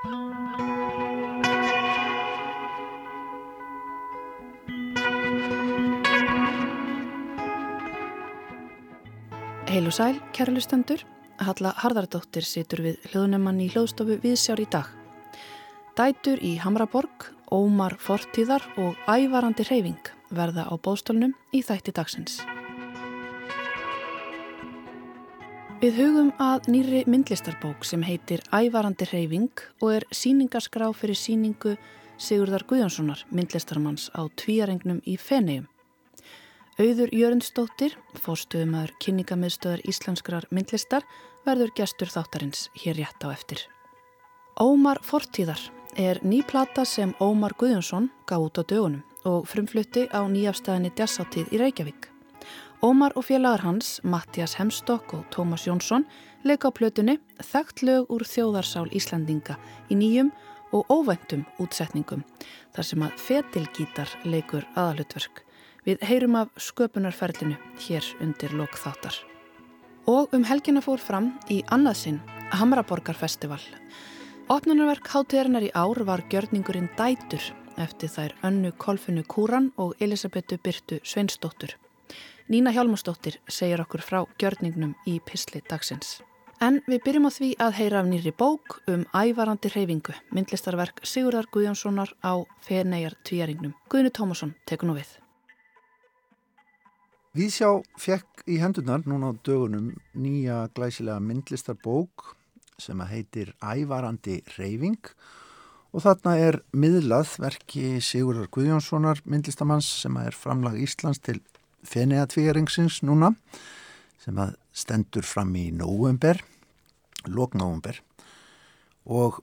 Heil og sæl, kærlustendur. Halla Harðardóttir situr við hljóðnumann í hljóðstofu viðsjár í dag. Dætur í Hamraborg, Ómar Fortíðar og Ævarandi Hreyfing verða á bóstólnum í þætti dagsins. Við hugum að nýri myndlistarbók sem heitir Ævarandi Hreyfing og er síningaskrá fyrir síningu Sigurðar Guðjónssonar, myndlistarmanns á tvíarengnum í Fenegjum. Auður Jörnsdóttir, fórstuðumæður kynningamiðstöðar íslenskrar myndlistar, verður gestur þáttarins hér rétt á eftir. Ómar Fortíðar er ný plata sem Ómar Guðjónsson gaf út á dögunum og frumflutti á nýjafstæðinni Djassáttíð í Reykjavík. Ómar og félagar hans, Mattias Hemstokk og Tómas Jónsson, leika á plötunni Þekkt lög úr þjóðarsál Íslandinga í nýjum og óvæntum útsetningum þar sem að fetilgítar leikur aðalutverk. Við heyrum af sköpunarferlinu hér undir lokþáttar. Og um helgina fór fram í annaðsinn Hamraborgarfestival. Opnunarverk hátíðarinnar í ár var gjörningurinn Dætur eftir þær önnu Kolfinu Kúran og Elisabetu Byrtu Sveinsdóttur. Nína Hjálmarsdóttir segir okkur frá gjörningnum í Pissli dagsins. En við byrjum á því að heyra af nýri bók um ævarandi hreyfingu, myndlistarverk Sigurðar Guðjónssonar á Feneijar tvíjaringnum. Guðinu Tómasson tekur nú við. Víðsjá fekk í hendunar núna á dögunum nýja glæsilega myndlistarbók sem að heitir Ævarandi reyfing og þarna er miðlað verki Sigurðar Guðjónssonar myndlistamanns sem að er framlag Íslands til Fenea tvíjaringsins núna sem að stendur fram í nóvember, lóknóvember og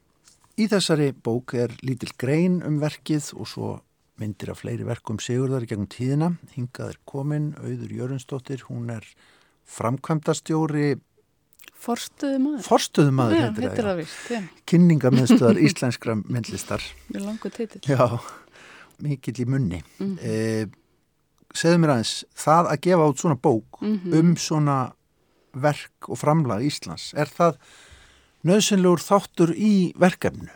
í þessari bók er lítil grein um verkið og svo myndir af fleiri verkum Sigurðar í gegnum tíðina. Hingað er komin, Auður Jörgunsdóttir, hún er framkvæmdastjóri Forstuðumadur. Forstuðumadur heitir það, það vist. Kynningamöðstöðar íslenskra myndlistar. Mjög langu titill. Já, mikill í munni. Mm -hmm. Segðu mér aðeins, það að gefa át svona bók mm -hmm. um svona verk og framlag Íslands, er það nöðsynlegur þáttur í verkefnu?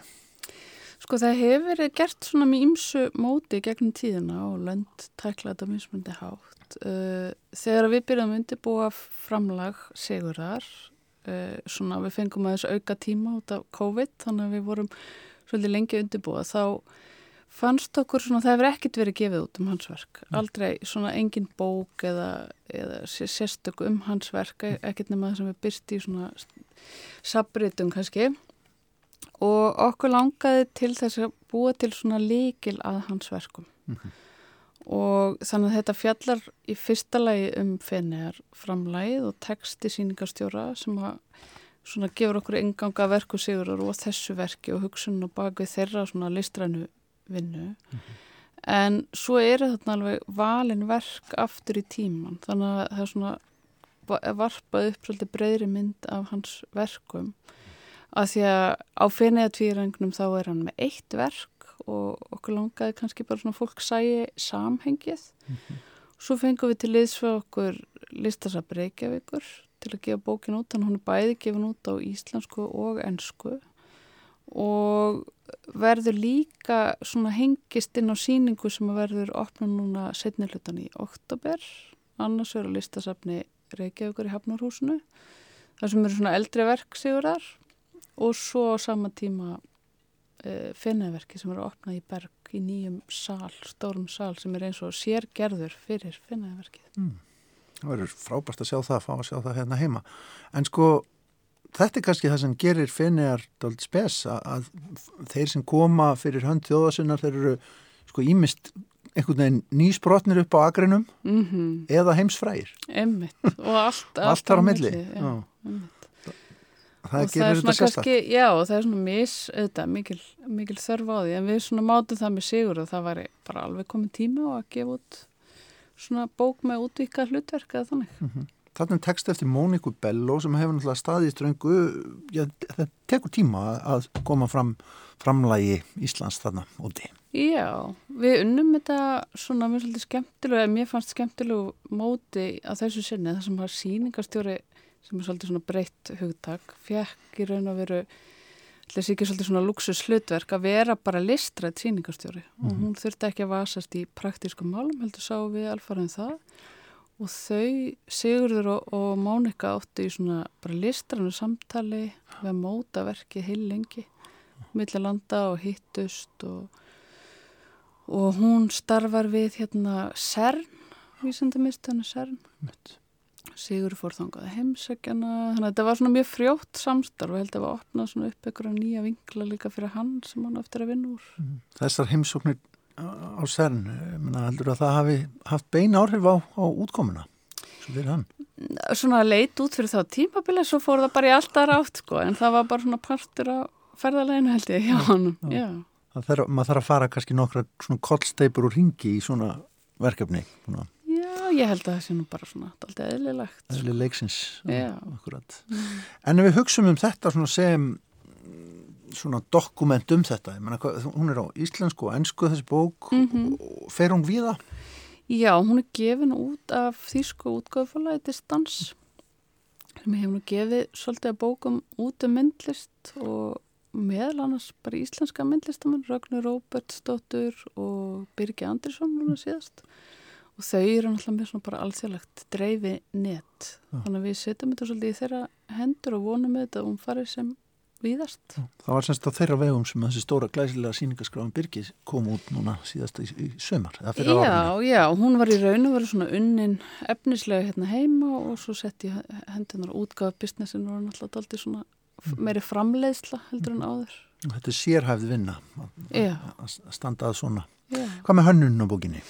Sko það hefur verið gert svona mjög ymsu móti gegnum tíðina og lönd tækla þetta mismundi hátt. Uh, þegar við byrjum að undirbúa framlag segurar, uh, svona við fengum að þessu auka tíma út af COVID, þannig að við vorum svolítið lengi undirbúa, þá fannst okkur svona, það hefur ekkert verið gefið út um hans verk. Aldrei svona engin bók eða, eða sérstök um hans verk, ekkert nema það sem er byrst í svona sabritum kannski og okkur langaði til þess að búa til svona líkil að hans verkum mm -hmm. og þannig að þetta fjallar í fyrsta lagi um fenniðar framlægið og texti síningarstjóra sem að svona gefur okkur enganga verku sigur og þessu verki og hugsun og bak við þeirra svona listrænu vinnu. Mm -hmm. en svo eru þarna alveg valin verk aftur í tíman þannig að það er svona varpað upp svolítið breyðri mynd af hans verkum. Að því að á fenniðatvírangnum þá er hann með eitt verk og okkur langaði kannski bara svona fólk sæi samhengið. Mm -hmm. svo fengum við til liðs fyrir okkur listasab Reykjavíkur til að gefa bókin út, þannig að hún er bæði gefin út á íslensku og ennsku og verður líka svona hengist inn á síningu sem verður opna núna setnilutan í oktober annars verður listasabni Reykjavíkur í Hafnarhúsinu þar sem eru svona eldri verk sigurar og svo á sama tíma uh, eh, finnaverki sem eru opnað í berg í nýjum sál, stórum sál sem er eins og sérgerður fyrir finnaverkið. Mm. Það verður frábært að sjá það, að fá að sjá það hérna heima. En sko, þetta er kannski það sem gerir finniðar dold spes að, að þeir sem koma fyrir hönd þjóðasinnar, þeir eru sko ímist einhvern veginn nýsbrotnir upp á agrinum mm -hmm. eða heimsfrægir. Emmitt og allt, allt, allt þar á milli. Já, það og gerir þetta sérstaklega já og það er svona mis auðvitað, mikil, mikil þörf á því en við svona mátum það með sigur og það væri bara alveg komið tíma og að gefa út svona bók með útvíka hlutverk eða þannig mm -hmm. Þannig er text eftir Móniku Bello sem hefur náttúrulega staðið í ströngu já, það tekur tíma að koma fram framlægi Íslands þarna úti. Já, við unnum þetta svona mjög svolítið skemmtilega, mér fannst skemmtilegu móti að þessu sinni þar sem var síningarstjóri sem er svolítið svona breytt hugtak, fekk í raun að veru þessi ekki svolítið svona luxus hlutverk að vera bara listrætt síningastjóri og Mhm. hún þurfti ekki að vasast í praktískum málum, heldur sá við alfarið það og þau Sigurður og, og Mónika áttu í svona bara listrannu samtali við að móta verkið heil lengi. Millir landa og hittust og, og hún starfar við hérna CERN vísendamistöðinu CERN. Mitt. Sigur fór þangað að heimsækjana þannig að þetta var svona mjög frjótt samstarf og held að það var opnað svona upp einhverja nýja vinkla líka fyrir hann sem hann eftir að vinna úr. Þessar heimsóknir á menna, heldur að það hafi haft bein áhrif á, á útkomuna svo fyrir hann. svona leit út fyrir þá tímabili svo fór það bara í alltaf rátt sko en það var bara svona partur á ferðaleginu held ég hjá hann já. Það þarf, maður þarf að fara kannski nokkra svona kollsteipur og ringi í svona verkefni, svona já, ég held að það sé nú bara svona alltaf eðlilegt eðli leiksins. Já. Akkurat. En ef við hugsum um þetta svona sem svona dokument um þetta, menna, hún er á íslensku og ennsku þessi bók Mhm. og fer hún viða? Já, hún er gefin út af þýsku útgáðfélagi Distans sem hefur nú gefið svolítið að bókum út um myndlist og meðal annars bara íslenska myndlistamann Ragnar Róbertsdóttur og Birgi Andrisson núna síðast og þau eru náttúrulega með svona bara alþjóðlegt dreifi net Já. þannig að við setjum þetta svolítið í þeirra hendur og vonum þetta að hún farið sem víðast Það var semst á þeirra vegum sem þessi stóra glæsilega síningaskráfum Birgis kom út núna síðast í, sömar, fyrir árinu. Já, já, hún var í raun og verið svona unnin efnislega hérna heima og svo sett í hendunar útgáða businessin og náttúrulega daldi svona f- meiri framleiðsla heldur en áður. Þetta er sérhæfð vinna að- Já. standa að svona. Já. Hvað með hönnun á bókinni?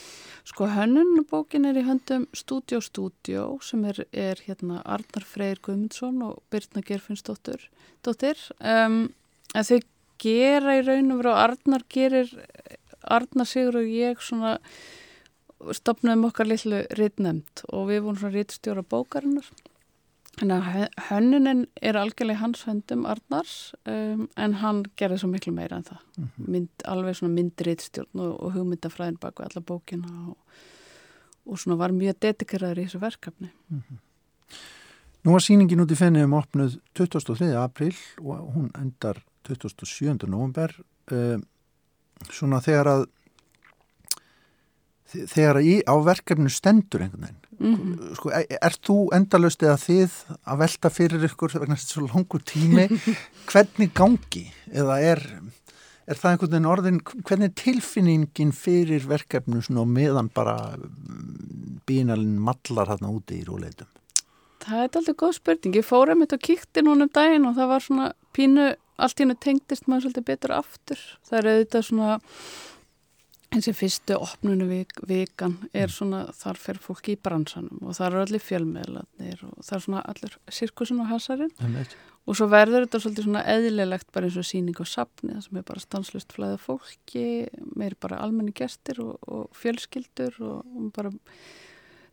Sko hönnunbókin er í höndum Studio Studio sem er, er hérna Arnar Freyr Guðmundsson og Birna Gerfinnsdóttir. Dóttir. Um, en þau gera í raun og veru og Arnar gerir, Arnar Sigur og ég svona stopnaðum okkar litlu rittnemnd og við vorum svona rittstjóra bókarinnar. Þannig að hö- hönnunin er algjörlega hans höndum Arnars um, en hann gerði svo miklu meira en það. Mynd, alveg svona myndriðstjórn og, og hugmyndafræðin baku alla bókina og, og svona var mjög dedikeraður í þessu verkefni. Nú var síningin út í fenniðum opnuð 23. apríl og hún endar 27. november. Um, svona þegar að þe- þegar að í, á verkefnu stendur einhvern veginn. Mm Sko, er, er þú endalust eða þið að velta fyrir ykkur vegna að svo langur tími hvernig gangi eða er, er það einhvern veginn orðin hvernig er tilfinningin fyrir verkefnu svona og meðan bara bínalinn mallar þarna úti í róleitum Það er aldrei góð spurning. Ég fór einmitt og kíkti núna um daginn og það var svona pínu, allt í hennu tengdist maður svolítið betur aftur. Það er auðvitað svona, þessi fyrstu opnunu vik, vikan er svona, þar fer fólk í bransanum og þar eru allir fjölmiðlarnir og það er svona allir sirkusin og hasarinn. Og svo verður þetta svolítið svona eðlilegt bara eins og síning og safni það sem er bara stanslust flæða fólki, meir bara almenni gestir og, og fjölskyldur og, og bara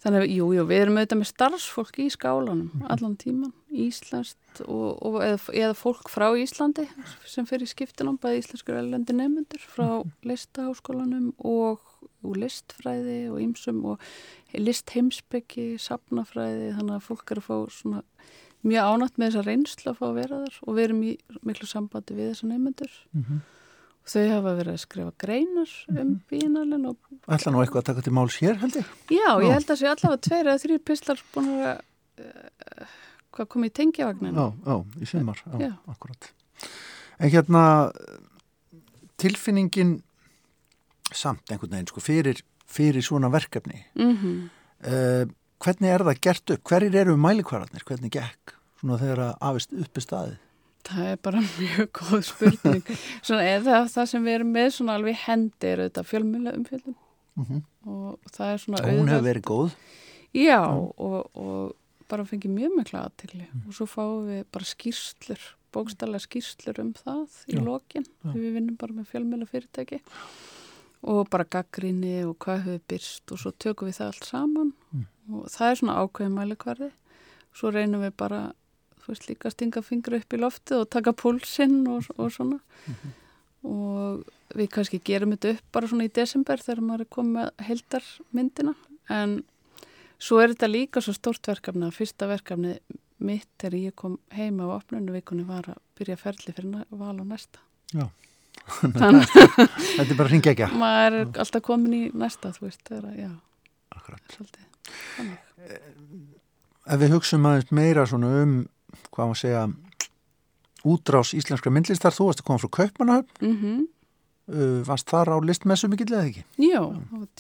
þannig að jú, jú, við erum auðvitað með starfsfólki í skálanum allan tíman, íslenskt og, og eða, eða fólk frá Íslandi sem í skiptinum, bæði íslenskur elendi nefnundur frá listaháskólanum og úr listfræði og ýmsum og list heimsbyggi, sapnafræði, þannig að fólk er að fá svona mjög ánætt með þessa reynslu að fá að vera þar og við erum í miklu sambandi við þessa nefnendur mm -hmm. Þau hafa verið að skrifa greinar um bínalinn og ætla nú eitthvað að taka til máls hér held ég. Já, Já. ég held að sé allavega tveir eða þrýr pistlar búin að uh, hvað kom í tengjavagninu já, já, í sumar, já, Já. akkurat. En hérna tilfinningin samt einhvern veginn sko fyrir, fyrir svona verkefni mm uh, hvernig er það gert upp? Hverjir eru mælikvararnir, hvernig gekk svona þegar að afist uppi staðið Það er bara mjög góð spurning. Svona eða það sem við erum með svona alveg hendi er auðvitað fjölmjöla umfjöldum mm -hmm. og það er svona og hún hefur verið góð Já, og, og bara fengið mjög mikla aðtegli og svo fáum við bara skýrslur, bókstallega skýrslur um það í Já. lokin Já. við vinnum bara með fjölmjöla fyrirtæki og bara gaggrinni og hvað hefur byrst og svo tökum við það allt saman Mm. og það er svona ákveðin mælikvarði svo reynum við bara veist líka að stinga fingur upp í loftið og taka púlsinn og, og svona og við kannski gerum þetta upp bara svona í desember þegar maður er komið með heldarmyndina en svo er þetta líka svo stórt verkefni að fyrsta verkefni mitt þegar ég kom heima á opnunu vikunni var að byrja ferli fyrir val á næsta. Já. Þannig Þetta er bara hringja ekki. að maður er alltaf komin í næsta, þú veist, er að, Akkurat. Þannig. Ef við hugsaum aðeins meira svona um, hvað maður segja, útrás íslenskra myndlistar, þú varst að koma frá Kaupmannahöfn, Mm uh, varst þar á listmessu mikill eða ekki? Jó,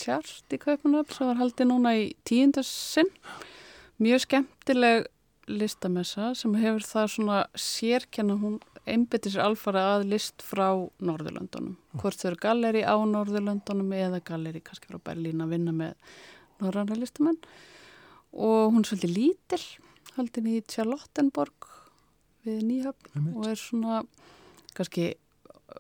tjart í Kaupanöfn sem var haldið núna í tíundarsinn. Mjög skemmtileg listamessa sem hefur það svona sérkenna hún einbyttir sér alfara að list frá Norðurlöndunum. Hvort þau eru galleri á Norðurlöndunum eða galleri kannski frá Berlín að vinna með norræna listamenn. Og hún er svolítið lítil, haldin í Charlottenborg við Nýhöfn Einmitt. og er svona kannski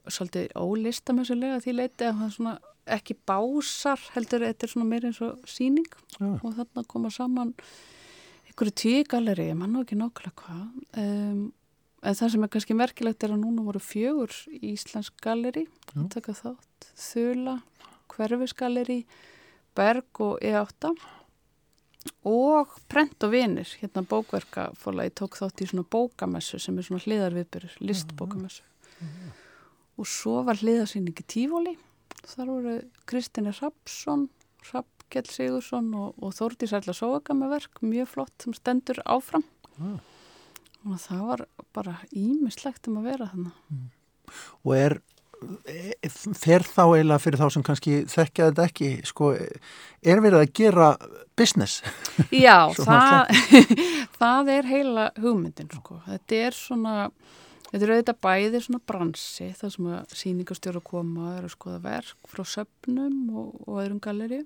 svolítið ólistamessulega því leiti að það er svona ekki básar heldur þetta er svona meira eins og síning Já. og þarna koma saman einhverju tíu galeri, ég man nú ekki nákvæmlega hvað um, en það sem er kannski merkilegt er að núna voru fjögur galeri Já. að taka þátt, Þula Hverfisgaleri Berg og E8 og Prent og Vinir hérna bókverkafólagi tók þátt í svona bókamessu sem er svona hliðarviðbyrður, listbókamessu. Og svo var hliðarsýningi Tífóli þar voru Kristina Rapsson Rappkjell Sigursson og, og Þórdís Erla Sóaka með verk mjög flott sem stendur áfram. Ah. og það var bara ímislegt um að vera þannig Og er, fer þá eiginlega fyrir þá sem kannski þekkja þetta ekki, sko, er verið að gera business? Já, það, það er heila hugmyndin sko. Þetta er svona, þetta er auðvitað bæði svona bransi, það sem að sýningastjóra koma er að skoða verk frá söpnum og, og öðrum galeri.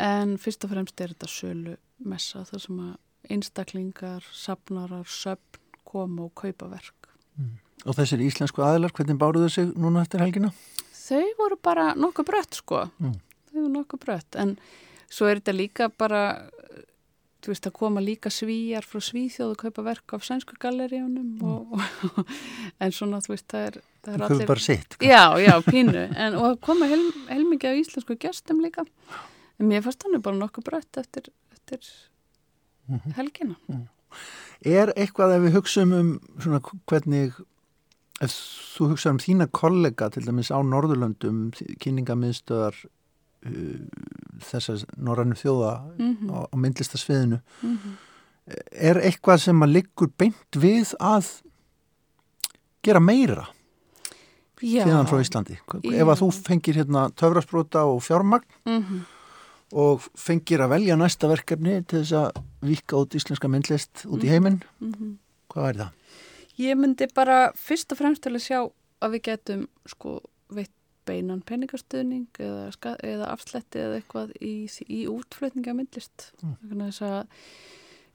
En fyrst og fremst er þetta sölu messa, það sem að einstaklingar, sapnarar, söpn koma og kaupa verk. Og þessir íslensku aðilar, hvernig báruðu sig núna eftir helgina? Þau voru bara nokkuð brött sko. Mm. Þau voru nokkuð brött. En svo er þetta líka bara, þú veist, að koma líka svíjar frá Svíþjóð og kaupa verk af sænsku galleríunum. Og, og, en svona, þú veist, það er, það er Það er bara sitt. Já, já, pínu. En, og að koma hel, helmingi af íslensku gestum líka. En mér fannst hann bara nokkuð brött eftir, eftir Mhm. helgina. Er eitthvað ef við hugsaum um svona hvernig, ef þú hugsaum um þína kollega til dæmis á Norðurlöndum, kynningamiðstöðar uh, þessar norrannu þjóða Mm á, á myndlistasviðinu, -hmm. er eitthvað sem að liggur beint við að gera meira þíðan frá Íslandi? Ef að þú fengir hérna töfrasprota og fjármagn Mm og fengir að velja næsta verkefni til þess að vika út íslenska myndlist út í heiminn, -hmm. hvað er það? Ég myndi bara fyrst og fremst til að sjá að við getum sko veitt beinan peningastuðning eða, eða afsletti eða eitthvað í, í útflutninga myndlist. Mm. Þess að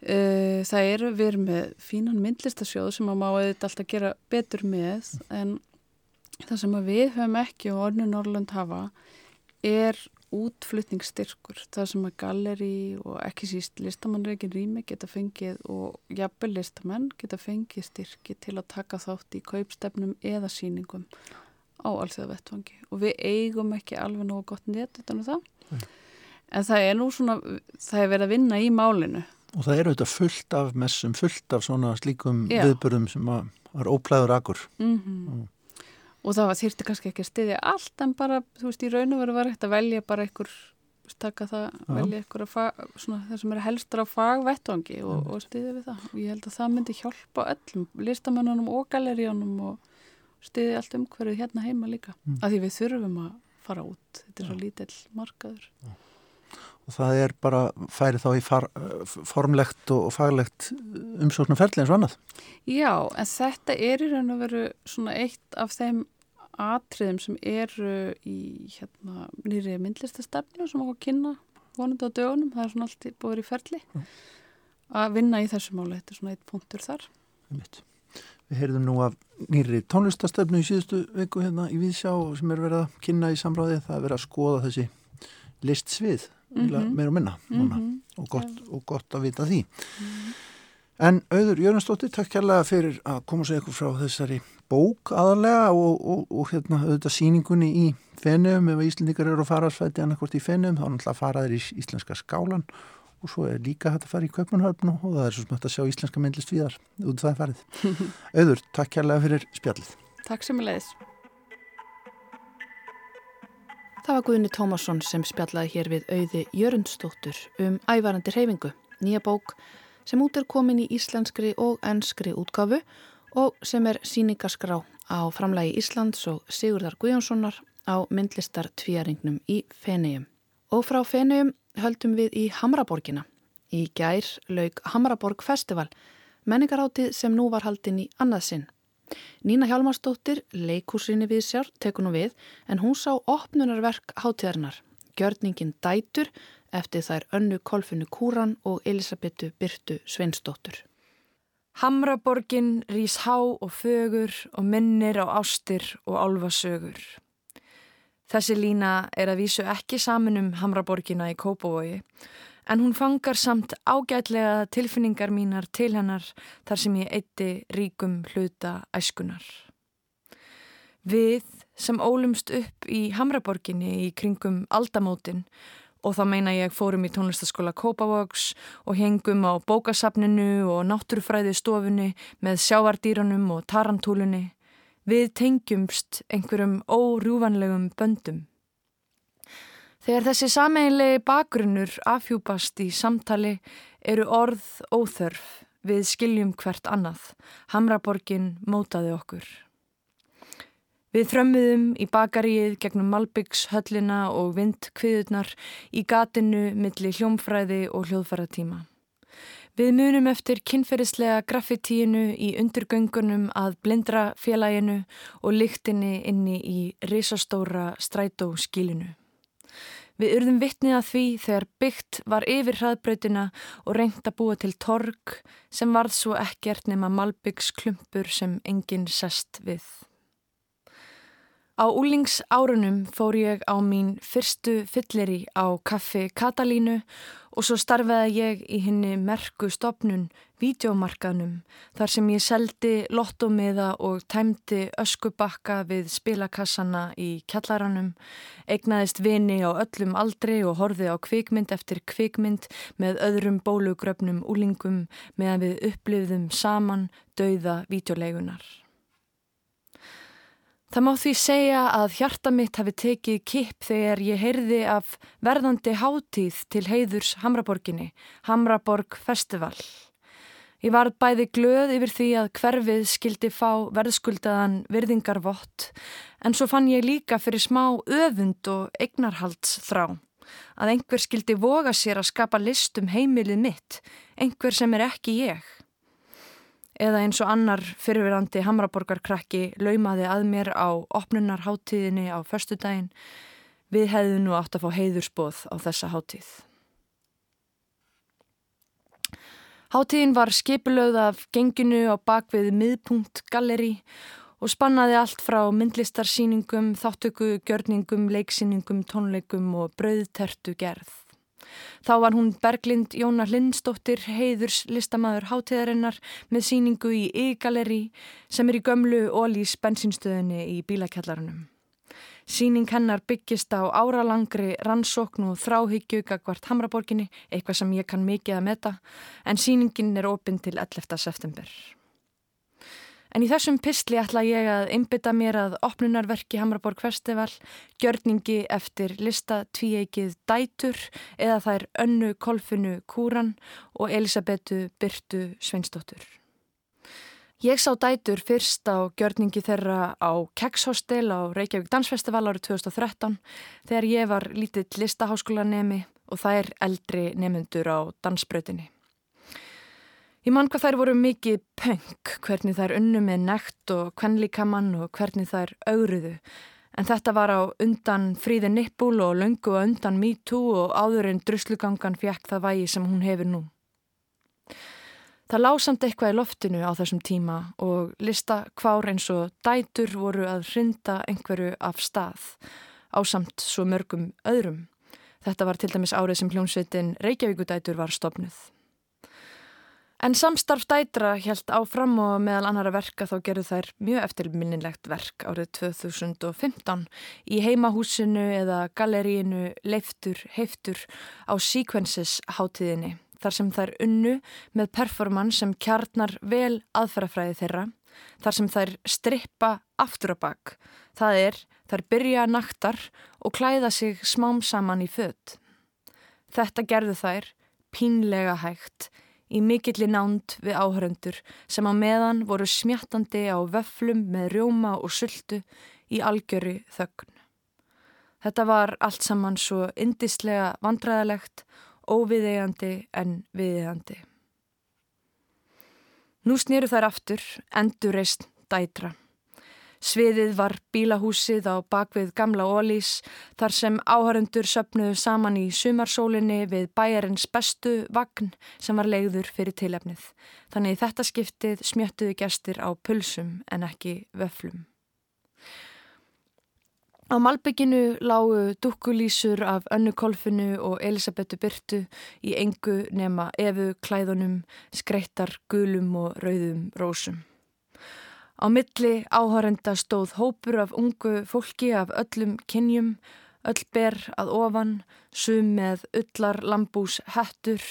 uh, það eru við erum með fínan myndlistasjóð sem að má auðvitað alltaf gera betur með en það sem við höfum ekki og ornu Norrlund hafa er útflutningsstyrkur. Það sem að galleri og ekki síst listamannreikin rými geta fengið og jafnvel listamenn geta fengið styrki til að taka þátt í kaupstefnum eða síningum á alþjóða vettvangi og við eigum ekki alveg nógu gott net utan um það. Nei. En það er nú svona, það er verið að vinna í málinu. Og það eru þetta fullt af messum, fullt af svona slíkum Já. viðbörðum sem var óplæður akkur. Mm Mm. Og það þýrti kannski ekki að styðja allt en bara, þú veist, í raun og veru var hægt að velja bara einhver, taka það, Já. velja einhver fag, svona, það sem er helstur á fagvettvangi og, og styðja við það. Og ég held að það myndi hjálpa öllum, listamannunum og galeríunum og styðja allt umhverfið hérna heima líka. Mm. Af því við þurfum að fara út. Þetta er svo lítill markaður. Og það er bara, færi þá í far, formlegt og faglegt umsóknarferli eins og annað. Já, en þetta er í raun og veru svona eitt af þeim atriðum sem eru í hérna nýri myndlistastefnu sem okkur kynna vonandi á dögunum, það er svona allt búið í ferli að vinna í þessu máli, þetta er svona eitt punktur þar. Einmitt. Við heyrðum nú af nýri tónlistastöfnu í síðustu viku hérna í Víðsjá sem er verið að kynna í samráði. Það er verið að skoða þessi listsvið, mm Mhm. meira og minna núna Mhm. og, gott, og gott að vita því. En auður Jörnarsdóttir, takk kærlega fyrir að koma sér ykkur frá þessari bók aðalega og, og, og hérna auðvitað síningunni í fenum ef Íslendingar eru að fara að svæti annarkvort í fenum þá er náttúrulega að fara þeir í íslenska skálan og svo er líka hægt að fara í Kaupmannhöfn og það er svo smögt að sjá íslenska myndlist viðar út það farið. Auður, takk kærlega fyrir spjallið. Takk sem er leiðis. Það var Guðni Tómasson sem spjallaði hér við auði Jörundstóttur um ævarandi reyfingu, nýja bók sem út er komin í íslenskri og ennskri útgafu og sem er síningaskrá á framlægi Íslands og Sigurdar Guðjónssonar á myndlistar tvíaringnum í Fenegjum. Og frá Fenegjum höldum við í Hamraborgina. Í gær laug Hamraborg Festival, menningaráttið sem nú var haldinn í annað sinn. Nína Hjalmarsdóttir, leikúsinni við sér, tekur nú við, en hún sá opnunarverk hátíðarinnar. Gjörningin Dætur eftir þær önnu Kolfinu Kúran og Elisabetu Byrtu Sveinsdóttur. Hamraborgin rýs há og fögur og minnir á ástir og álfasögur. Þessi lína er að vísu ekki saman um Hamraborgina í Kópavogi en hún fangar samt ágætlega tilfinningar mínar til hennar þar sem ég eitti ríkum hluta æskunar. Við sem ólumst upp í Hamraborginni í kringum aldamótin og þá meina ég fórum í tónlistaskóla Kópavogs og hengum á bókasafninu og náttúrufræði stofunni með sjávardýranum og tarantúlunni. Við tengjumst einhverjum órjúvanlegum böndum. Þegar þessi sameinlegi bakgrunnur afhjúpast í samtali eru orð óþörf við skiljum hvert annað. Hamraborgin mótaði okkur. Við þrömmuðum í bakaríið gegnum Malbyggs höllina og vindkviðurnar í gatinu millir hljómfræði og hljóðfæratíma. Við munum eftir kynferðislega graffitíinu í undurgöngunum að blindra félaginu og lyktinni inni í risastóra strætóskílinu. Við urðum vittnið að því þegar byggt var yfir hraðbröðina og reynd að búa til torg sem varð svo ekkert nema Malbyggs klumpur sem enginn sest við. Á úlingsárunum fór ég á mín fyrstu fylleri á kaffi Katalínu og svo starfaði ég í henni merku stopnun Vídeomarkanum þar sem ég seldi lottomiða og tæmdi öskubakka við spilakassana í kjallaranum, eignaðist vini á öllum aldri og horfi á kvikmynd eftir kvikmynd með öðrum bólugröfnum úlingum meðan við upplifðum saman dauða vídeolegunar. Það má því segja að hjarta mitt hafi tekið kipp þegar ég heyrði af verðandi hátíð til heiðurs Hamraborginni, Hamraborg Festival. Ég var bæði glöð yfir því að hverfið skildi fá verðskuldaðan virðingarvott en svo fann ég líka fyrir smá öfund og eignarhalds þrá. Að einhver skildi voga sér að skapa listum heimilið mitt, einhver sem er ekki ég eða eins og annar fyrirverandi Hamraborgarkrakki laumaði að mér á opnunarháttíðinni á förstu daginn. Við hefðum nú átt að fá heiðursbóð á þessa háttíð. Háttíðin var skipulögð af genginu á bakvið miðpunkt galleri og spannaði allt frá myndlistarsýningum, þáttöku, gjörningum, leiksýningum, tónleikum og brauðtertu gerð. Þá var hún Berglind Jónar Lindstóttir heiðurs listamæður hátíðarinnar með síningu í Y-galeri sem er í gömlu ólís bensinstöðinni í bílakjallarunum. Síning hennar byggist á áralangri rannsókn og þráhyggju gagvart Hamraborginni, eitthvað sem ég kann mikið að meta, en síningin er opinn til 11. september. En í þessum pistli ætla ég að einbytta mér að opnunarverki Hamraborg Festival, gjörningi eftir lista tvíeikið Dætur eða þær Önnu Kolfinu Kúran og Elisabetu Byrtu Sveinsdóttur. Ég sá Dætur fyrst á gjörningi þeirra á Kekshostel á Reykjavík Dansfestival árið 2013 þegar ég var lítill listaháskólanemi og þær eldri nemyndur á dansbröðinni. Ég mann hvað þær voru mikið pönk, hvernig þær unnu með nekt og kvenlíkamann og hvernig þær augruðu. En þetta var á undan fríði nippul og löngu og undan MeToo og áður en druslugangan fjekk það vægi sem hún hefur nú. Það lásamt eitthvað í loftinu á þessum tíma og lista hvár eins og dætur voru að hrinda einhverju af stað á samt svo mörgum öðrum. Þetta var til dæmis árið sem hljómsveitin Reykjavíkudætur var stopnuð. En samstarf dætra helt áfram og meðal annara verka þá gerðu þær mjög eftirminnilegt verk árið 2015 í heimahúsinu eða galleríinu Leiftur Heiftur á Sequences hátíðinni þar sem þær unnu með performance sem kjarnar vel aðferðafræði þeirra þar sem þær strippa aftur á bakk. Það er þær byrja naktar og klæða sig smám saman í född. Þetta gerðu þær pínlega hægt í mikilli nánd við áhöröndur sem á meðan voru smjattandi á vöflum með rjóma og sultu í algjöru þögn. Þetta var allt saman svo indislega vandræðalegt, óviðeigandi en viðeigandi. Nú snýru þær aftur, endur reist dætra. Sviðið var bílahúsið á bakvið gamla ólís þar sem áhörundur söpnuðu saman í sumarsólinni við bæjarins bestu vagn sem var leiður fyrir tilefnið. Þannig þetta skiptið smjöttuðu gestir á pulsum en ekki vöflum. Á Malbygginu lágu dukkulísur af Önnu Kolfinu og Elisabetu Byrtu í engu nema efu klæðunum, skreittar gulum og rauðum rósum. Á milli áhörenda stóð hópur af ungu fólki af öllum kynjum, öll ber að ofan, sum með öllar lambús hættur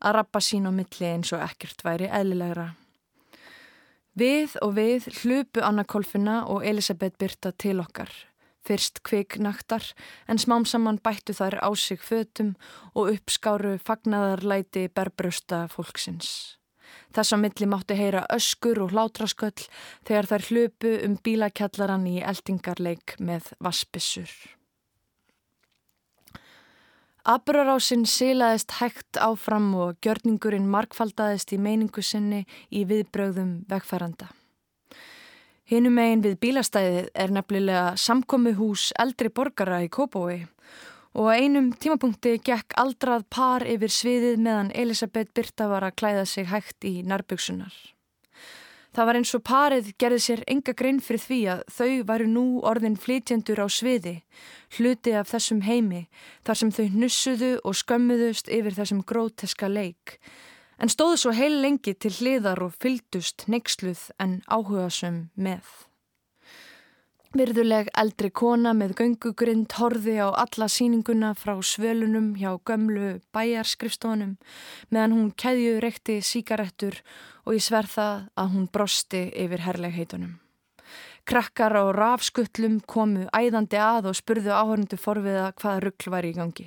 að rappa sín á milli eins og ekkert væri eðlilegra. Við og við hlupu Anna Kolfina og Elisabeth Birta til okkar. Fyrst kviknaktar en smám saman bættu þær á sig fötum og uppskáru fagnadarlæti berbrösta fólksins. Þess að milli mátti heyra öskur og hlátrasköll þegar þær hlupu um bílakjallaran í eldingarleik með vaspissur. Aburarásinn silaðist hægt áfram og gjörningurinn markfaldaðist í meiningu sinni í viðbröðum vegfæranda. Hinnum megin við bílastæðið er nefnilega samkomi hús eldri borgara í Kópói og á einum tímapunkti gekk aldrað par yfir sviðið meðan Elisabeth Birta var að klæða sig hægt í nærbygsunar. Það var eins og parið gerði sér enga grein fyrir því að þau varu nú orðin flytjendur á sviði, hluti af þessum heimi, þar sem þau nussuðu og skömmuðust yfir þessum gróteska leik, en stóðu svo heil lengi til hliðar og fyldust neyksluð en áhugasum með. Virðuleg eldri kona með göngugrind horfi á alla síninguna frá svölunum hjá gömlu bæjarskrifstónum meðan hún keðju reykti síkarettur og ég sverða að hún brosti yfir herlegheitunum. Krakkar á rafskullum komu æðandi að og spurðu áhörndu forviða hvaða ruggl var í gangi.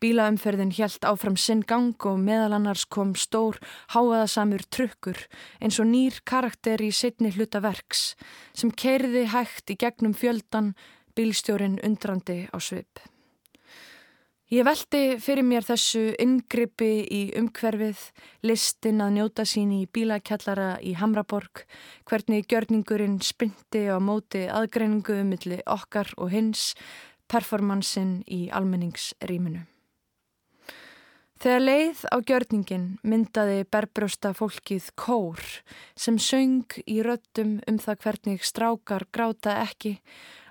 Bílaumferðin hjælt áfram sinn gang og meðal annars kom stór háaðasamur trukkur eins og nýr karakter í setni hluta verks sem keiriði hægt í gegnum fjöldan bílstjórin undrandi á svip. Ég veldi fyrir mér þessu yngripi í umhverfið, listin að njóta sín í bílakjallara í Hamraborg, hvernig gjörningurinn spyndi á móti aðgreiningu um milli okkar og hins, performansin í almenningsrýminu. Þegar leið á gjörningin myndaði berbrösta fólkið kór sem söng í röttum um það hvernig strákar gráta ekki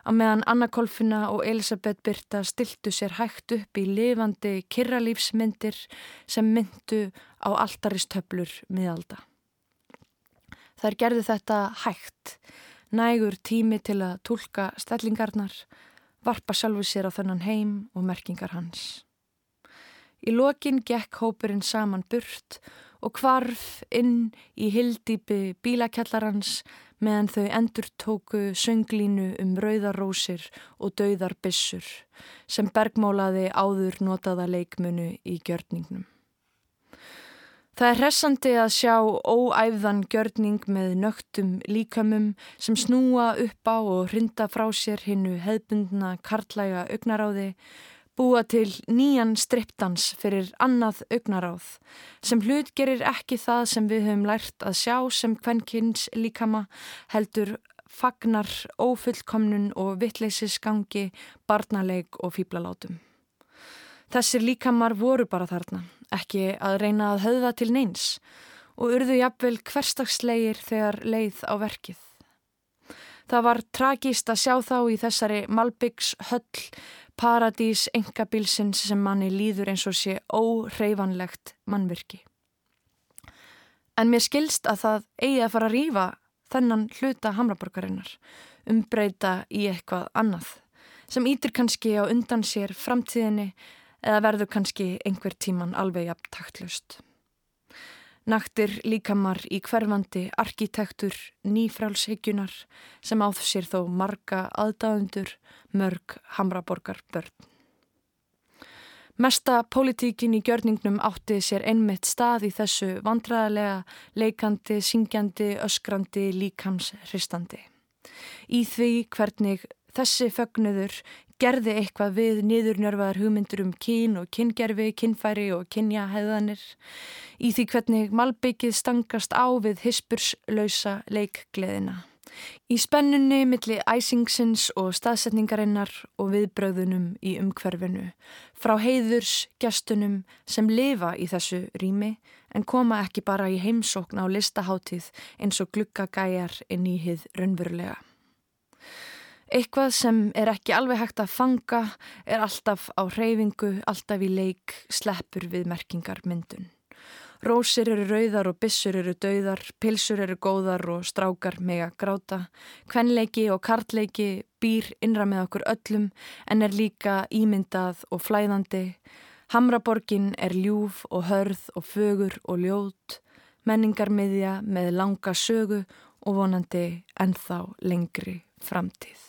á meðan Anna Kolfina og Elisabeth Birta stiltu sér hægt upp í lifandi kirralífsmyndir sem myndu á alltaristöflur miðalda. Þær gerðu þetta hægt, nægur tími til að tólka stellingarnar, varpa sjálfu sér á þennan heim og merkingar hans. Í lokin gekk hópurinn saman burt og kvarf inn í hildýpi bílakjallarans meðan þau endur tóku sönglínu um rauðarósir og dauðarbissur sem bergmálaði áður notaða leikmunu í gjörningnum. Það er hressandi að sjá óæfðan gjörning með nögtum líkamum sem snúa upp á og hrinda frá sér hinnu hefbundna karlæga augnaráði búa til nýjan strippdans fyrir annað augnaráð sem hlut gerir ekki það sem við höfum lært að sjá sem kvennkynns líkama heldur fagnar ófullkomnun og vittleysisgangi, barnaleik og fýblalátum. Þessir líkamar voru bara þarna, ekki að reyna að höfða til neins og urðu jafnvel hverstagslegir þegar leið á verkið. Það var tragíst að sjá þá í þessari Malbyggs höll paradís engabilsins sem manni líður eins og sé óhreyfanlegt mannvirki. En mér skilst að það eigi að fara að rýfa þennan hluta hamraborgarinnar, umbreyta í eitthvað annað, sem ítir kannski á undan sér framtíðinni eða verður kannski einhver tíman alveg jafn taktlust. Naktir líkamar í hverfandi arkitektur nýfrálshyggjunar sem áð sér þó marga aðdáðundur mörg hamraborgar börn. Mesta pólitíkin í gjörningnum átti sér einmitt stað í þessu vandræðilega, leikandi, syngjandi, öskrandi, líkamshristandi. Í því hvernig þessi fögnuður gerði eitthvað við niðurnjörfaðar hugmyndur um kín og kyngerfi, kynfæri og kynjahæðanir, í því hvernig malbyggið stangast á við hispurslausa leikgleðina. Í spennunni milli æsingsins og staðsetningarinnar og viðbröðunum í umhverfinu, frá heiðurs gestunum sem lifa í þessu rými en koma ekki bara í heimsókn á listahátið eins og glukkagæjar inn í hið raunverulega. Eitthvað sem er ekki alveg hægt að fanga er alltaf á hreyfingu, alltaf í leik, sleppur við merkingar myndun. Rósir eru rauðar og bissur eru dauðar, pilsur eru góðar og strákar mega gráta. Kvenleiki og kartleiki býr innra með okkur öllum en er líka ímyndað og flæðandi. Hamraborgin er ljúf og hörð og fögur og ljót, menningarmiðja með langa sögu og vonandi ennþá lengri framtíð.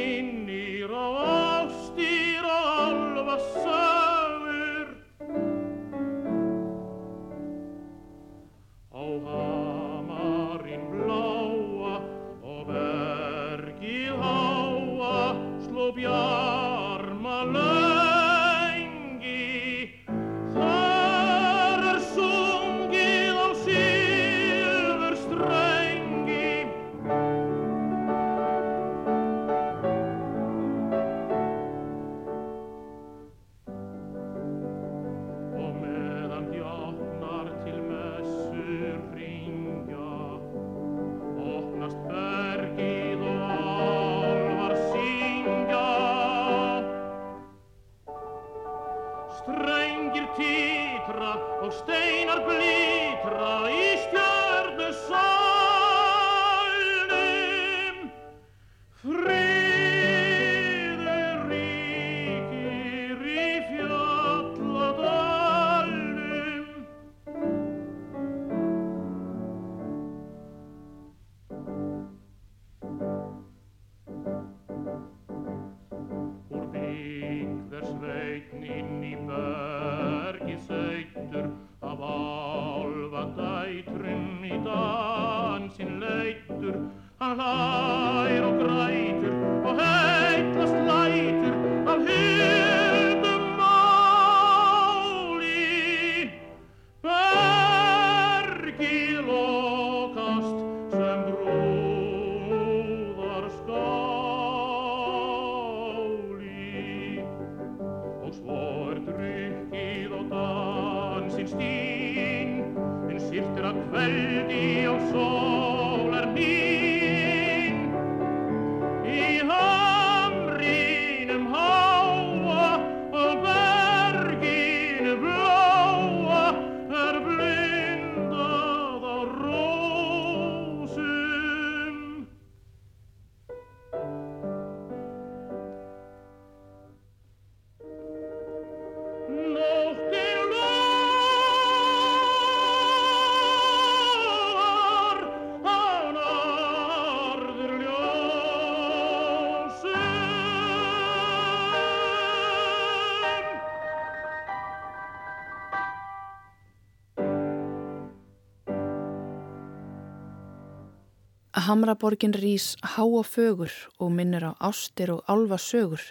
Hamraborgin rýs há og fögur og minnir á ástir og álva sögur,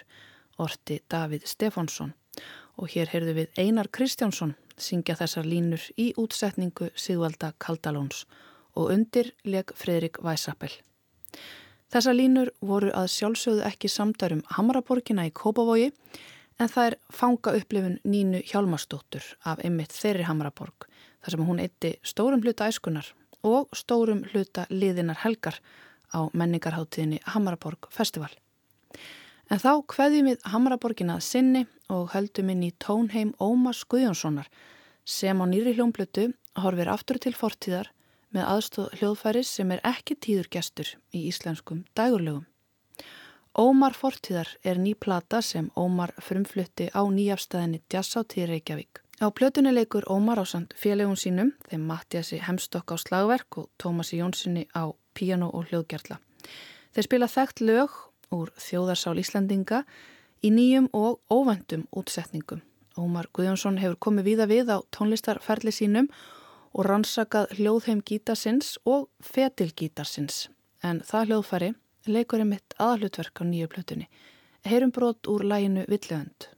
orti Davíð Stefánsson. Og hér heyrðu við Einar Kristjánsson syngja þessar línur í útsetningu Sigvalda Kaldalóns og undir leg Fredrik Væsapel. Þessar línur voru að sjálfsögðu ekki samdarum Hamraborgina í Kópavogi en það er fanga upplifun Nínu Hjálmarsdóttur af einmitt þeirri Hamraborg þar sem hún eitti stórum hluta æskunar og stórum hluta liðinar helgar á menningarháttíðinni Hamaraborg Festival. En þá hveðjum við Hamaraborgin að sinni og höldum inn í tónheim Ómars Guðjónssonar sem á nýri hljómblötu horfir aftur til fortíðar með aðstóð hljóðfæris sem er ekki tíðurgestur í íslenskum dægurlegum. Ómar fortíðar er ný plata sem Ómar frumflutti á nýjafstæðinni Djassáttíð Reykjavík. Á plötunni leikur Ómar á sand félögum sínum þeim Mattiasi Hemstokk á slagverk og Tómasi Jónssoni á piano og hljóðgerla. Þeir spila þekkt lög úr þjóðarsál Íslandinga í nýjum og óvendum útsetningum. Ómar Guðjónsson hefur komið víða við á tónlistarferli sínum og rannsakað hljóðheim gítarsins og fetilgítarsins. En það hljóðfæri leikur er mitt aðalutverk á nýju plötunni. Heyrum brot úr læginu Villönd.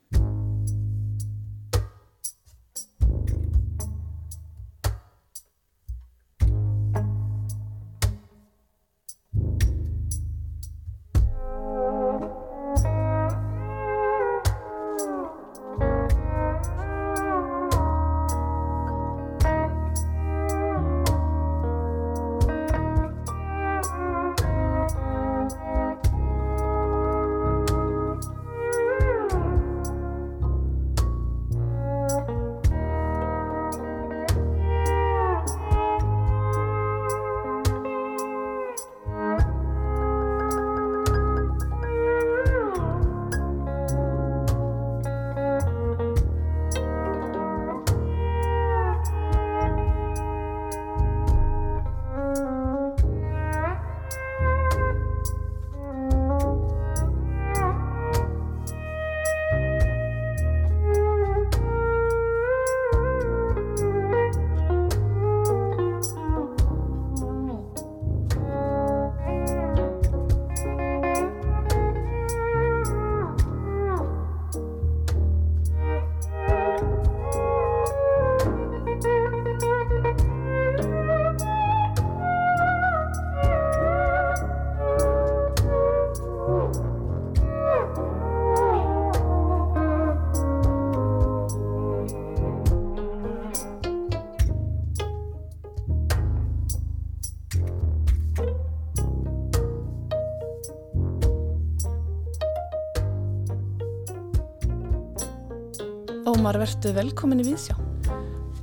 Ómar, verðstu velkomin í Víðsjá.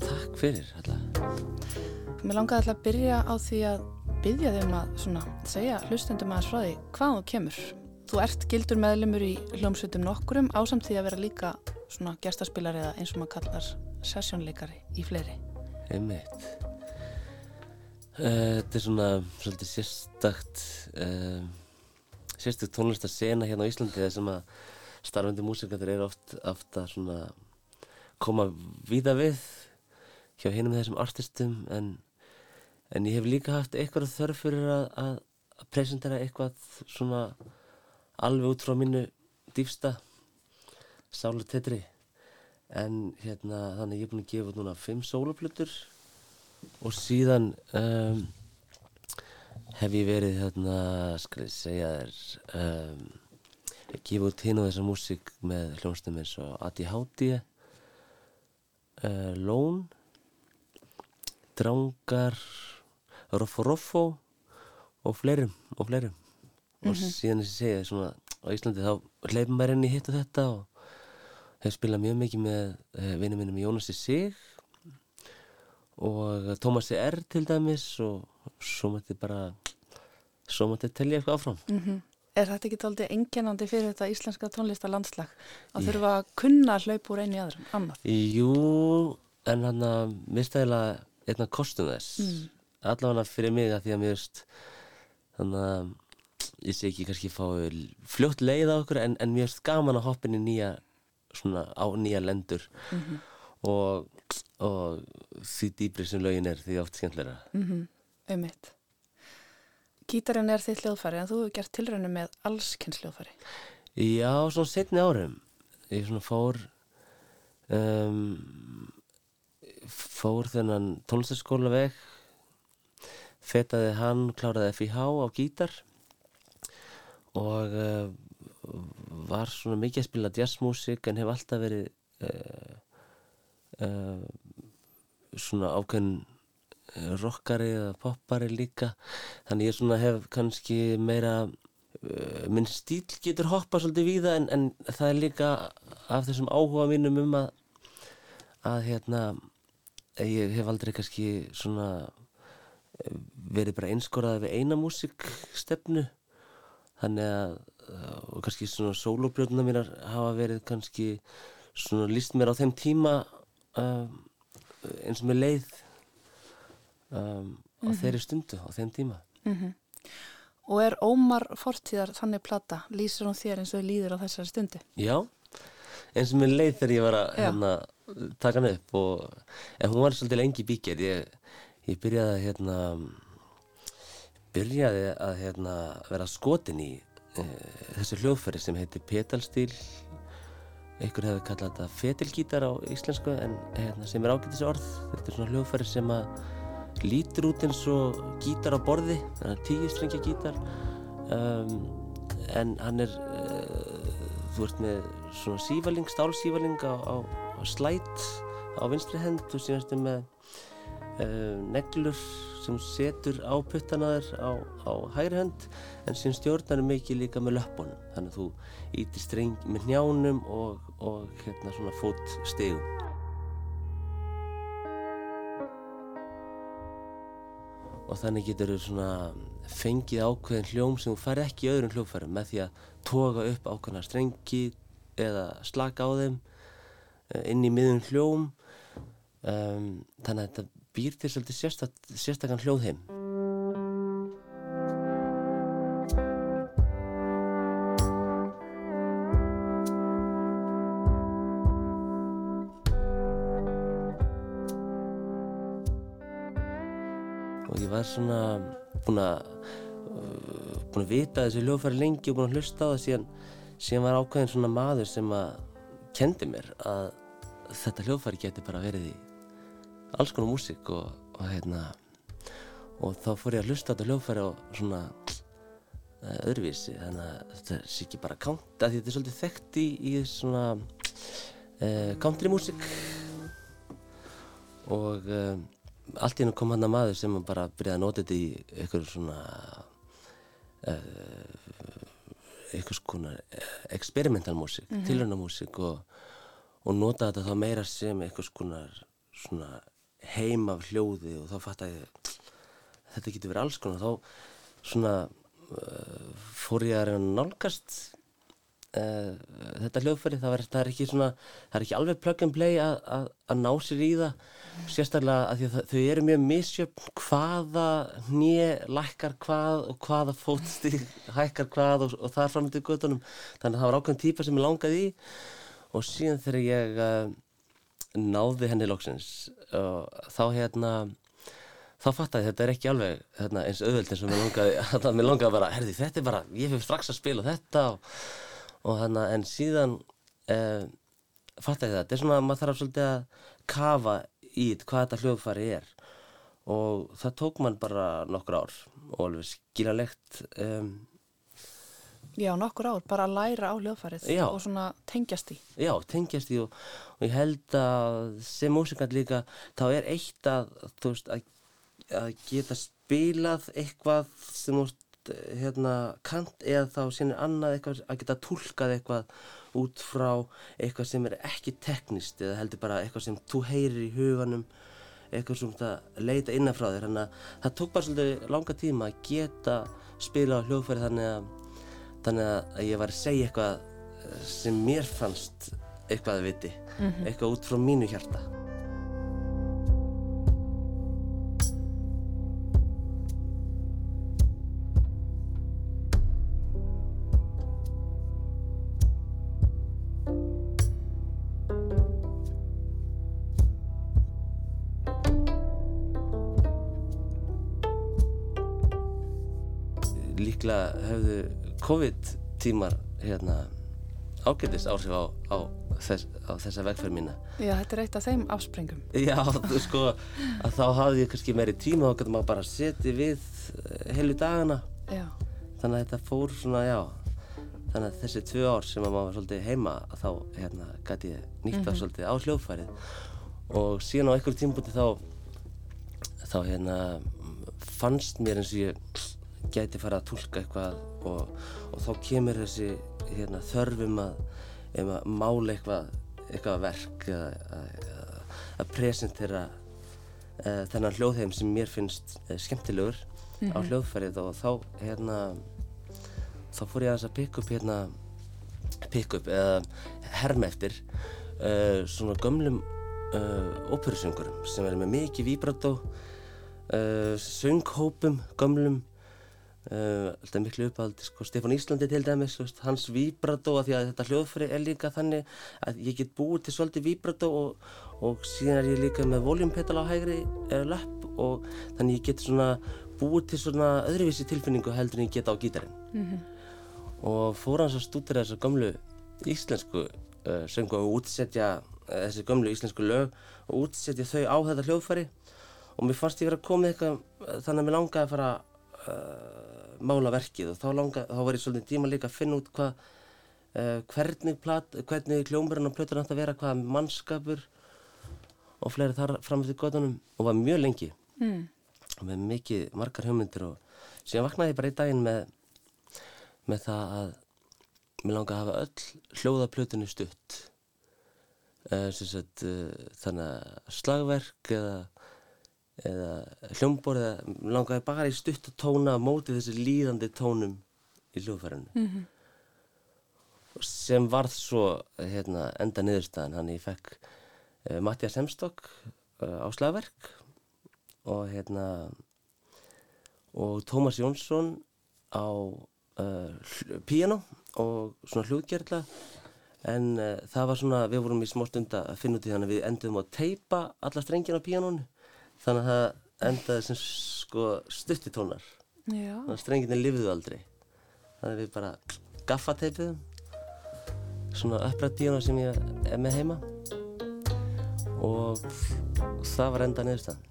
Takk fyrir alltaf. Mér langaði alltaf að byrja á því að byggja þeim að svona, segja hlustendum aðeins frá því hvað þú kemur. Þú ert gildur meðlumur í hljómsveitum nokkurum ásamt því að vera líka svona gestaspilar eða eins og maður kallar sessjónleikari í fleiri. Einmitt. Uh, þetta er svona svolítið sérstakt, uh, sérstakt tónlistarsena hérna á Íslandi þar sem að starfandi músikaður eru oft, að svona koma víða við hjá hinnum þessum artistum en, en ég hef líka haft eitthvað þörf fyrir að, að, að presentera eitthvað svona alveg út frá mínu dýfsta sálu tetri en hérna þannig ég er búin að gefa núna fimm sóluplutur og síðan um, hef ég verið hérna skal ég segja þér um, að gefa út hinn á þessa músík með hljómsnum eins og Adi Háttið uh, Lón Drangar Roffo Roffo og fleirum og fleirum mm -hmm. og síðan þess að segja svona á Íslandi þá hleypum maður í hitt og þetta og hef spilað mjög mikið með uh, vinnum minnum Jónasi Sig og Tómasi R til dæmis og svo mætti bara svo mætti telja eitthvað áfram mm -hmm. Er þetta ekki taldið enginandi fyrir þetta íslenska tónlistarlandslag að þurfa að kunna hlaup úr einu í aðrum, annað? Jú, en hann að mistæðilega einna kostum þess mm. allavega fyrir mig að því að mér þannig að ég sé ekki kannski fá fljótt leið á okkur en, en mér veist gaman að hoppin í nýja svona á nýja lendur mm -hmm. og, og því dýbri sem lögin er því oft skemmtilega mm -hmm. Um eitt Gítarinn er þitt hljóðfæri en þú hefur gert tilrönu með allskynns hljóðfæri. Já, svona setni árum. Ég svona fór um, fór þennan tónlistaskóla veg fetaði hann, kláraði FIH á gítar og uh, var svona mikið að spila jazzmusik en hef alltaf verið uh, uh, svona ákveðin rockari eða poppari líka. Þannig ég svona hef kannski meira uh, minn stíl getur hoppað svolítið víða en, en það er líka af þessum áhuga mínum um að að hérna ég hef aldrei kannski svona eh, verið bara einskoraði við eina músikstefnu. Þannig að og kannski svona solobrjóðuna mínar hafa verið kannski svona líst mér á þeim tíma um, eins og með leið um, á mm -hmm. þeirri stundu á þeim tíma mm -hmm. Og er Ómar fortíðar þannig plata? Lýsir hún þér eins og líður á þessari stundu? Já, eins og með leið þegar ég var að hérna, taka hann upp og, en hún var svolítið lengi bíkjær ég, ég byrjaði að hérna, byrjaði að hérna, vera skotin í e, þessu hljóðfæri sem heitir pedalstíl einhver hefur kallað þetta fetilgítar á íslensku en hérna, sem er ágættis orð þetta er svona hljóðfæri sem að lítur út eins og gítar á borði þannig að tíu strengja gítar. Um, en hann er uh, þú ert með svona sívaling, stálsívaling á, á, á slætt á vinstri hend og síðanstu með uh, neglur sem setur á puttanaður á, á hægri hend en síðan stjórnar er mikið líka með löpunum þannig að þú ítir streng með njánum og, og hérna svona fótstegum og þannig getur þau svona fengið ákveðin hljóm sem þú fær ekki í öðrum hljófærum með því að toga upp ákveðna strengi eða slaka á þeim eh, inn í miðun hljóm. Um, þannig að þetta býr til svolítið sérstak, sérstakann hljóðheim ég var svona búin að uh, búin að vita þessi hljóðfæri lengi og búin að hlusta á það síðan, síðan var ákveðin svona maður sem að kendi mér að þetta hljóðfæri geti bara verið í alls konar músík og, og hérna og þá fór ég að hlusta á þetta hljóðfæri og svona uh, öðruvísi. Þannig að þetta sé ekki bara kánt að þetta er svolítið þekkt í, í svona uh, country músík. Og uh, allt í hennu kom hann að maður sem bara byrjaði að nota þetta í eitthvað svona eitthvað svona experimental músík, mm -hmm. tilhörnamúsík og, og nota þetta þá meira sem eitthvað svona, svona heim af hljóði og þá fatt að ég, þetta getur verið alls konar þá svona uh, fór ég að reyna nálgast uh, þetta hljóðfæri það, það er ekki svona það er ekki alveg plug and play að, ná sér í það. Sérstaklega að, að þau eru mjög misjöfn hvaða nýje lækkar hvað og hvaða fótstík hækkar hvað og, og það er framöndið göttunum þannig að það var ákveðin típa sem ég langaði í. Og síðan þegar ég uh, náði henni loksins og þá hérna þá fattæði þetta er ekki alveg hérna, eins auðvöld eins og mér langaði að mér langaði bara, herði þetta er bara, ég fyrir strax að spila þetta og, og hérna en síðan eh, fattæði þetta, þetta er svona að maður þarf svolítið að kafa í hvað þetta hljóðfæri er og það tók mann bara nokkur ár og alveg skiljanlegt um, Já, nokkur ár, bara að læra á hljóðfærið Já. og svona tengjast í. Já, tengjast í og, og ég held að sem músikant líka, þá er eitt að, þú veist, að, að geta spilað eitthvað sem þú veist, hérna, kant eða þá sínir annað eitthvað, að geta tólkað eitthvað út frá eitthvað sem er ekki teknist eða heldur bara eitthvað sem þú heyrir í huganum, eitthvað sem það leita innanfrá þér, þannig að það tók bara svolítið langa tíma að geta spila á hljóðfærið þannig að þannig að ég var að segja eitthvað sem mér fannst eitthvað að viti, mm -hmm. eitthvað út frá mínu hjarta. Líklega hefðu COVID tímar hérna ágætist áhrif á, á, þess, á þessa vegferð mína. Já, þetta er eitt af þeim afsprengum. Já, þú sko, að þá hafði ég kannski meiri tíma og getur maður bara að setja við eh, heilu dagana. Já. Þannig að þetta fór svona, já, þannig að þessi tvö ár sem maður var svolítið heima, þá hérna gæti ég nýtt á mm -hmm. svolítið á hljóðfærið og síðan á einhverjum tímbúti þá, þá hérna fannst mér eins og ég gæti fara að tólka eitthvað og, og þá kemur þessi hérna, þörfum að, um að mála eitthvað, eitthvað verk að, presentera uh, þennan hljóðheim sem mér finnst uh, skemmtilegur mm -hmm. á hljóðfærið og þá hérna þá fór ég að þess að pikk upp hérna pikk upp eða herm eftir uh, svona gömlum óperusöngurum sem er með mikið víbrató sönghópum gömlum Uh, alltaf miklu uppaldi sko, Stefán Íslandi til dæmis veist, hans víbrató að því að þetta hljóðfæri er líka þannig að ég get búið til svolítið víbrató og, og síðan er ég líka með voljumpetal á hægri uh, löpp og þannig ég get svona búið til svona öðruvísi tilfinningu heldur en ég get á gítarinn mm -hmm. og fór hans að stúdira þessar gömlu íslensku uh, söngu og útsetja þessi gömlu íslensku lög og útsetja þau á þetta hljóðfæri og mér fannst ég verið að koma eitthvað þannig að mér langaði að fara uh, mála verkið og þá, langa, þá var ég svolítið tíma líka að finna út hvað uh, hvernig, plat, hvernig kljómburinn á plötur átt að vera, hvað mannskapur og fleiri þar fram til gotunum og var mjög lengi mm. með mikið margar hugmyndir og síðan vaknaði ég bara í daginn með með það að mér langaði að hafa öll hljóðaplötunni stutt uh, sagt, þannig að slagverk eða eða hljómborð eða langaði bara í stutt að tóna á móti þessi líðandi tónum í hljóðfærinu. Mm -hmm. sem varð svo hérna, enda niðurstaðan. Hann ég fekk uh, Mattias Hemstokk uh, á slagverk og hérna og Tómas Jónsson á uh, piano og svona hljóðgerðla. En það var svona, við vorum í smó stund að finna út í þannig að við endum að teipa alla strengina á píanónu þannig að það endaði sem sko stuttitónar þannig að strenginni lifiðu aldrei. Þannig að við bara gaffateipiðum svona upprættíuna sem ég er með heima. Og það var enda niðurstað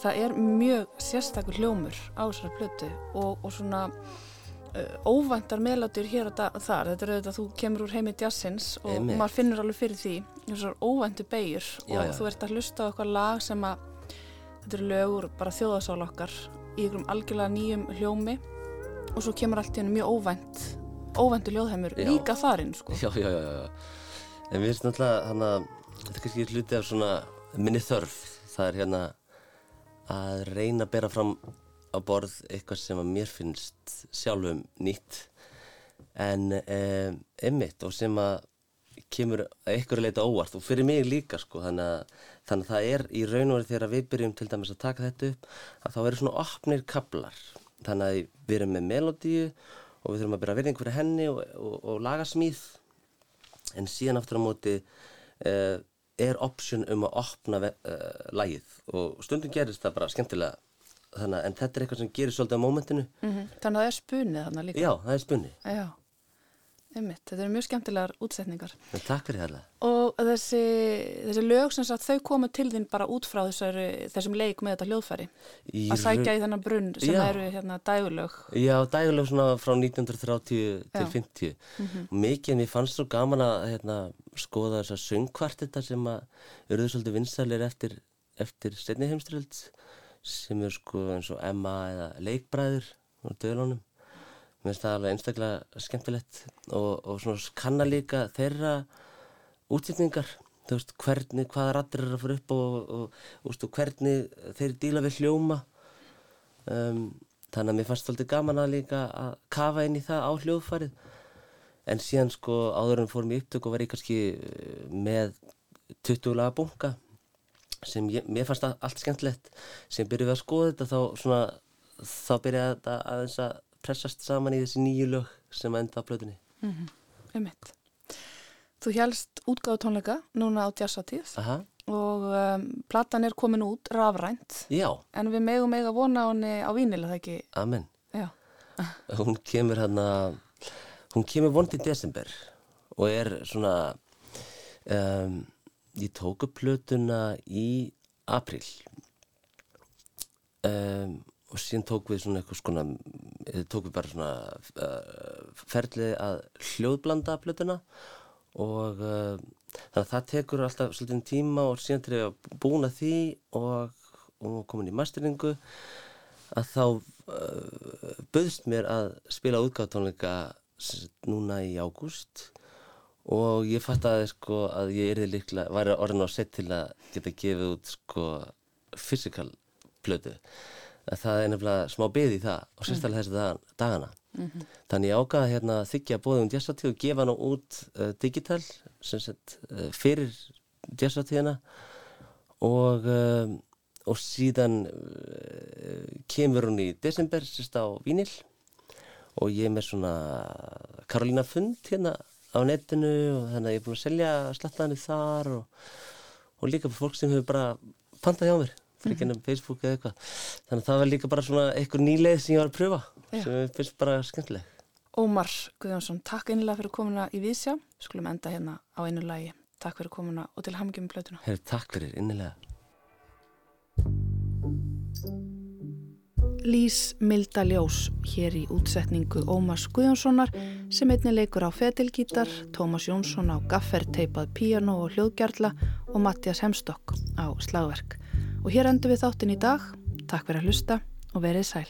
það er mjög sérstakur hljómur á þessari plötu og, og svona uh, óvæntar meðlátur hér og þar þetta er auðvitað að þú kemur úr heimi jazzins og Emi. maður finnur alveg fyrir því þessar óvæntu beigur og já, já. þú ert að hlusta á eitthvað lag sem að þetta eru lögur bara þjóðasál okkar í einhverjum algjörlega nýjum hljómi og svo kemur allt í hennu mjög óvænt óvæntu ljóðheimur já. líka þarinn sko. Já, já, já, já en við erum náttúrulega hann að þetta er kannski hluti af svona minni þörf það er hérna að reyna að bera fram á borð eitthvað sem að mér finnst sjálfum nýtt. En eh, einmitt og sem að kemur að einhverju leita óvart og fyrir mig líka sko þannig að, þannig að það er í raun og verið þegar við byrjum til dæmis að taka þetta upp að þá eru svona opnir kablar þannig að við erum með melodíu og við þurfum að byrja að verða einhverju henni og, og, og laga smíð en síðan aftur á móti eh, er option um að opna uh, lægið og stundum gerist það bara skemmtilega þannig, en þetta er eitthvað sem gerir svolítið á mómentinu. Mm -hmm. Þannig að það er spunnið þannig líka. Já, það er spunnið. Já, einmitt, þetta eru mjög skemmtilegar útsetningar. En Takk fyrir það Og þessi, þessi lög sem sagt, þau komu til þín bara út frá þessari, þessum leik með þetta hljóðfæri. Í að sækja í þennan brunn sem já. eru hérna dægulög Já, dægulög svona frá 1930 til 50 mm -hmm. mikið en ég fannst svo gaman að hérna, skoða þessar söngkvartetta sem að eruðu svolítið vinsalir eftir, eftir setni heimströld sem eru sko eins og Emma eða Leikbræður á döðlunum mér finnst það alveg einstaklega skemmtilegt og, og svona kannar líka þeirra útsetningar. Þú veist hvernig, hvaða rattir er að fara upp og, og, og, hvernig þeir díla við hljóma. Um, þannig að mér fannst alltaf gaman að líka að kafa inn í það á hljóðfarið en síðan sko áður en fórum í upptök og var ég kannski uh, með 20 laga bunga sem ég, mér fannst allt skemmtilegt. Sem byrjuði að skoða þetta þá svona þá byrjaði þetta að þess að pressast saman í þessi nýju lög sem enda á blöðunni mm -hmm. um mitt Þú helst útgáðu tónleika núna á jazzatíð og um, platan er komin út rafrænt Já. en við megum eiga vona á henni á vínilega, það ekki? Amen. Hún kemur hérna hún kemur vond í desember og er svona um, ég tóku plötuna í april um, og síðan tók við svona eitthvað svona tók við bara svona uh, ferlið að hljóðblanda plötuna og uh, þannig að það tekur alltaf svolítið tíma og síðan til að því og, og komin í masteringu að þá uh, bauðst mér að spila útgáðtónleika núna í ágúst og ég fatt að sko að ég erði líklega, væri orðin á sett til að geta gefið út sko fysikal plötu það er nefnilega smá byggð í það og sérstaklega þessi dag, dagana. Mm -hmm. þannig ég ágaði hérna þykja bóðum jazzartíð og gefa hann út uh, digital sagt, uh, fyrir jazzartíðina og uh, og síðan kemur hún í desember sérst á Vínil og ég er með svona Karolina Fund hérna á netinu og þannig að ég er búin að selja slattaðinu þar og, og líka fólk sem hefur bara pantað hjá mér fyrir ennum mhm. Facebook eða eitthvað þannig að það var líka bara svona eitthvað nýleið sem ég var að pröfa Já. sem ég finnst bara skemmtileg Ómar Guðjónsson, takk einlega fyrir komuna í Vísjá skulum enda hérna á einu lagi Takk fyrir komuna og til hamgjum í blötuna Herri, Takk fyrir, innilega Lís Milda Ljós hér í útsetningu Ómars Guðjónssonar sem einni leikur á fetilgítar, Tómas Jónsson á gafferteipað piano og hljóðgjarla og Mattias Hemstokk á slagverk. Og hér endur við þáttin í dag. Takk fyrir að hlusta og verið sæl.